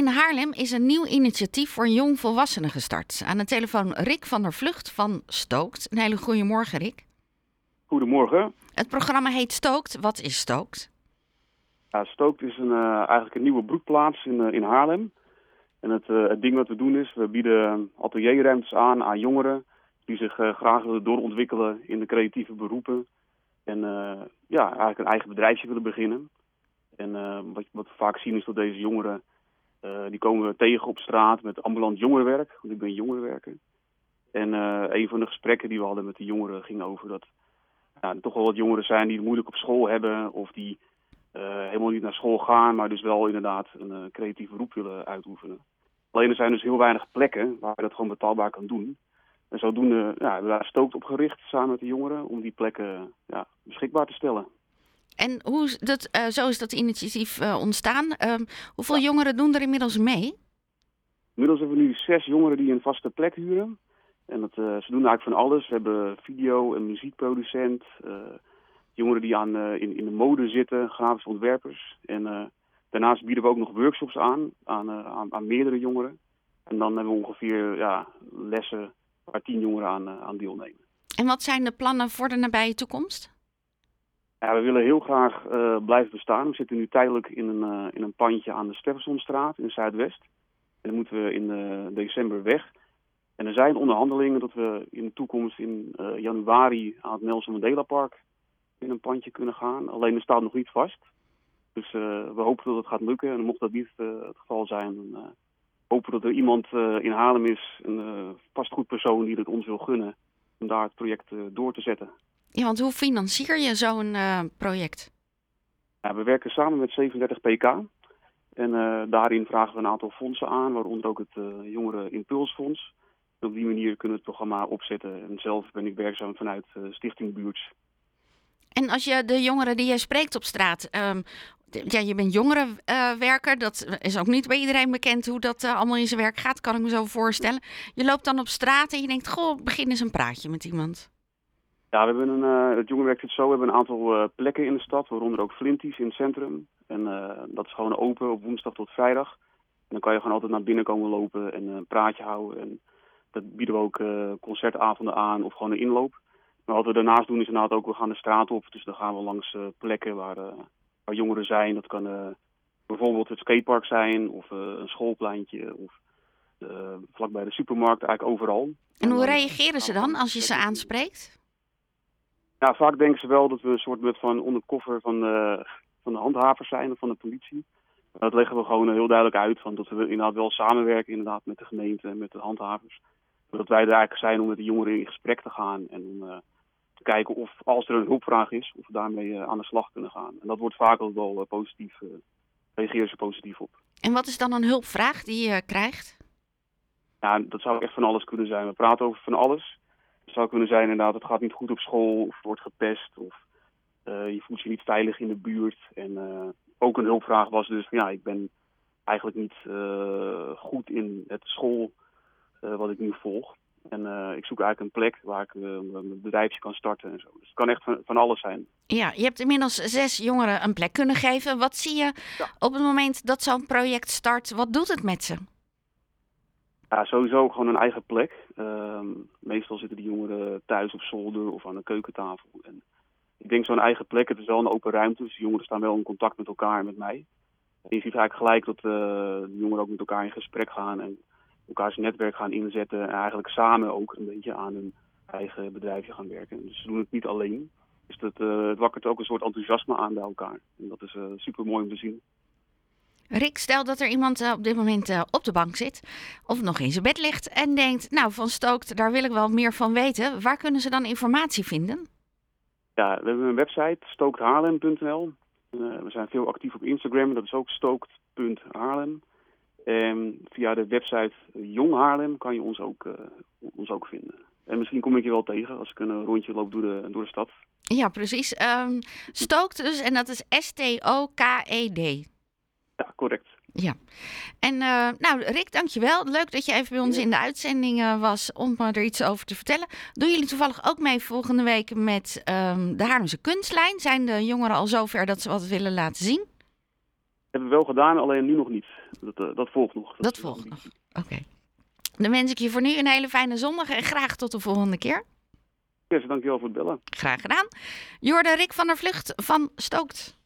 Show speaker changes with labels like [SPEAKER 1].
[SPEAKER 1] In Haarlem is een nieuw initiatief voor jongvolwassenen gestart. Aan de telefoon Rick van der Vlucht van Stookt. Een hele goede morgen, Rick.
[SPEAKER 2] Goedemorgen.
[SPEAKER 1] Het programma heet Stookt. Wat is Stookt?
[SPEAKER 2] Ja, Stookt is een, uh, eigenlijk een nieuwe broedplaats in, uh, in Haarlem. En het, uh, het ding wat we doen is, we bieden atelierruimtes aan aan jongeren die zich graag willen doorontwikkelen in de creatieve beroepen. En ja, eigenlijk een eigen bedrijfje willen beginnen. En wat, wat we vaak zien is dat deze jongeren die komen we tegen op straat met ambulant jongerenwerk, want ik ben jongerenwerker. En uh, een van de gesprekken die we hadden met de jongeren ging over dat er toch wel wat jongeren zijn die het moeilijk op school hebben of die uh, helemaal niet naar school gaan, maar dus wel inderdaad een creatief beroep willen uitoefenen. Alleen er zijn dus heel weinig plekken waar je dat gewoon betaalbaar kan doen. En zodoende ja, hebben we daar stookt op gericht samen met de jongeren om die plekken ja, beschikbaar te stellen.
[SPEAKER 1] En hoe dat, uh, zo is dat initiatief uh, ontstaan. Uh, hoeveel ja. jongeren doen er inmiddels mee?
[SPEAKER 2] Inmiddels hebben we nu zes jongeren die een vaste plek huren. En dat, uh, ze doen eigenlijk van alles. We hebben video- en muziekproducent. jongeren die aan, in, in de mode zitten, grafische ontwerpers. En daarnaast bieden we ook nog workshops aan, aan, aan, aan, meerdere jongeren. En dan hebben we ongeveer ja, lessen waar tien jongeren aan, aan deelnemen.
[SPEAKER 1] En wat zijn de plannen voor de nabije toekomst?
[SPEAKER 2] Ja, we willen heel graag uh, blijven bestaan. We zitten nu tijdelijk in een, uh, in een pandje aan de Steffensonstraat in Zuidwest. En dan moeten we in uh, december weg. En er zijn onderhandelingen dat we in de toekomst in januari aan het Nelson Mandela Park in een pandje kunnen gaan. Alleen er staat nog niet vast. Dus we hopen dat het gaat lukken. En mocht dat niet het geval zijn, dan hopen dat er iemand in Haarlem is, een vastgoedpersoon die het ons wil gunnen, om daar het project door te zetten.
[SPEAKER 1] Ja, want hoe financier je zo'n uh, project?
[SPEAKER 2] Ja, we werken samen met 37 PK. En uh, daarin vragen we een aantal fondsen aan, waaronder ook het uh, Jongeren Impulsfonds. En op die manier kunnen we het programma opzetten. En zelf ben ik werkzaam vanuit Stichting Buurts.
[SPEAKER 1] En als je de jongeren die jij spreekt op straat, um, ja, je bent jongerenwerker, dat is ook niet bij iedereen bekend hoe dat allemaal in zijn werk gaat, kan ik me zo voorstellen. Je loopt dan op straat en je denkt, goh, begin eens een praatje met iemand.
[SPEAKER 2] Ja, we hebben een, uh, het jongerenwerk zit zo. We hebben een aantal uh, plekken in de stad, waaronder ook Flinties in het centrum. En uh, dat is gewoon open op woensdag tot vrijdag. En dan kan je gewoon altijd naar binnen komen lopen en een praatje houden. En dat bieden we ook concertavonden aan of gewoon een inloop. Maar wat we daarnaast doen is inderdaad ook, we gaan de straat op. Dus dan gaan we langs plekken waar, waar jongeren zijn. Dat kan bijvoorbeeld het skatepark zijn of een schoolpleintje of vlakbij de supermarkt, eigenlijk overal.
[SPEAKER 1] En hoe reageren ze dan als je ze aanspreekt?
[SPEAKER 2] Ja, vaak denken ze wel dat we een soort van onderkoffer van, uh, van de handhavers zijn of van de politie. Dat leggen we gewoon heel duidelijk uit, van dat we inderdaad wel samenwerken inderdaad, met de gemeente en met de handhavers. Dat wij er eigenlijk zijn om met de jongeren in gesprek te gaan en om uh, te kijken of als er een hulpvraag is, of we daarmee uh, aan de slag kunnen gaan. En dat wordt vaak ook wel positief, reageren ze positief op.
[SPEAKER 1] En wat is dan een hulpvraag die je krijgt?
[SPEAKER 2] Ja, dat zou echt van alles kunnen zijn. We praten over van alles. Het zou kunnen zijn inderdaad, het gaat niet goed op school of wordt gepest of uh, je voelt je niet veilig in de buurt. En uh, ook een hulpvraag was dus, ja, ik ben eigenlijk niet uh, goed in het school wat ik nu volg. En ik zoek eigenlijk een plek waar ik mijn bedrijfje kan starten en zo. Dus het kan echt van, van, alles zijn.
[SPEAKER 1] Ja, je hebt inmiddels zes jongeren een plek kunnen geven. Wat zie je ja. op het moment dat zo'n project start? Wat doet het met ze?
[SPEAKER 2] Ja, sowieso gewoon een eigen plek. Uh, meestal zitten die jongeren thuis op zolder of aan een keukentafel. En ik denk zo'n eigen plek, het is wel een open ruimte, dus de jongeren staan wel in contact met elkaar en met mij. En je ziet eigenlijk gelijk dat uh, de jongeren ook met elkaar in gesprek gaan en elkaars netwerk gaan inzetten. En eigenlijk samen ook een beetje aan hun eigen bedrijfje gaan werken. Dus ze doen het niet alleen. Dus dat, uh, het wakkert ook een soort enthousiasme aan bij elkaar. En dat is uh, super mooi om te zien.
[SPEAKER 1] Rick, stel dat er iemand uh, op dit moment uh, op de bank zit of nog in zijn bed ligt en denkt, nou van Stookt, daar wil ik wel meer van weten. Waar kunnen ze dan informatie vinden?
[SPEAKER 2] Ja, we hebben een website, stookthaarlem.nl. Uh, we zijn veel actief op Instagram, dat is ook stookt.haarlem. En via de website Jong Haarlem kan je ons ook, ons ook vinden. En misschien kom ik je wel tegen als ik een rondje loop door de, door de stad.
[SPEAKER 1] Ja, precies. Um, stookt dus, en dat is S-T-O-K-E-D.
[SPEAKER 2] Correct.
[SPEAKER 1] Ja. En uh, nou, Rick, dankjewel. Leuk dat je even bij ons in de uitzending uh, was om uh, er iets over te vertellen. Doen jullie toevallig ook mee volgende week met um, de Haarlemse kunstlijn? Zijn de jongeren al zover dat ze wat willen laten zien?
[SPEAKER 2] Hebben we wel gedaan, alleen nu nog niet. Dat, eh, dat volgt nog.
[SPEAKER 1] Dat volgt nog. Oké. Dan wens ik je voor nu een hele fijne zondag en graag tot de volgende keer.
[SPEAKER 2] Yes, dankjewel voor het bellen.
[SPEAKER 1] Graag gedaan. Jorde Rick van der Vlucht van Stookt.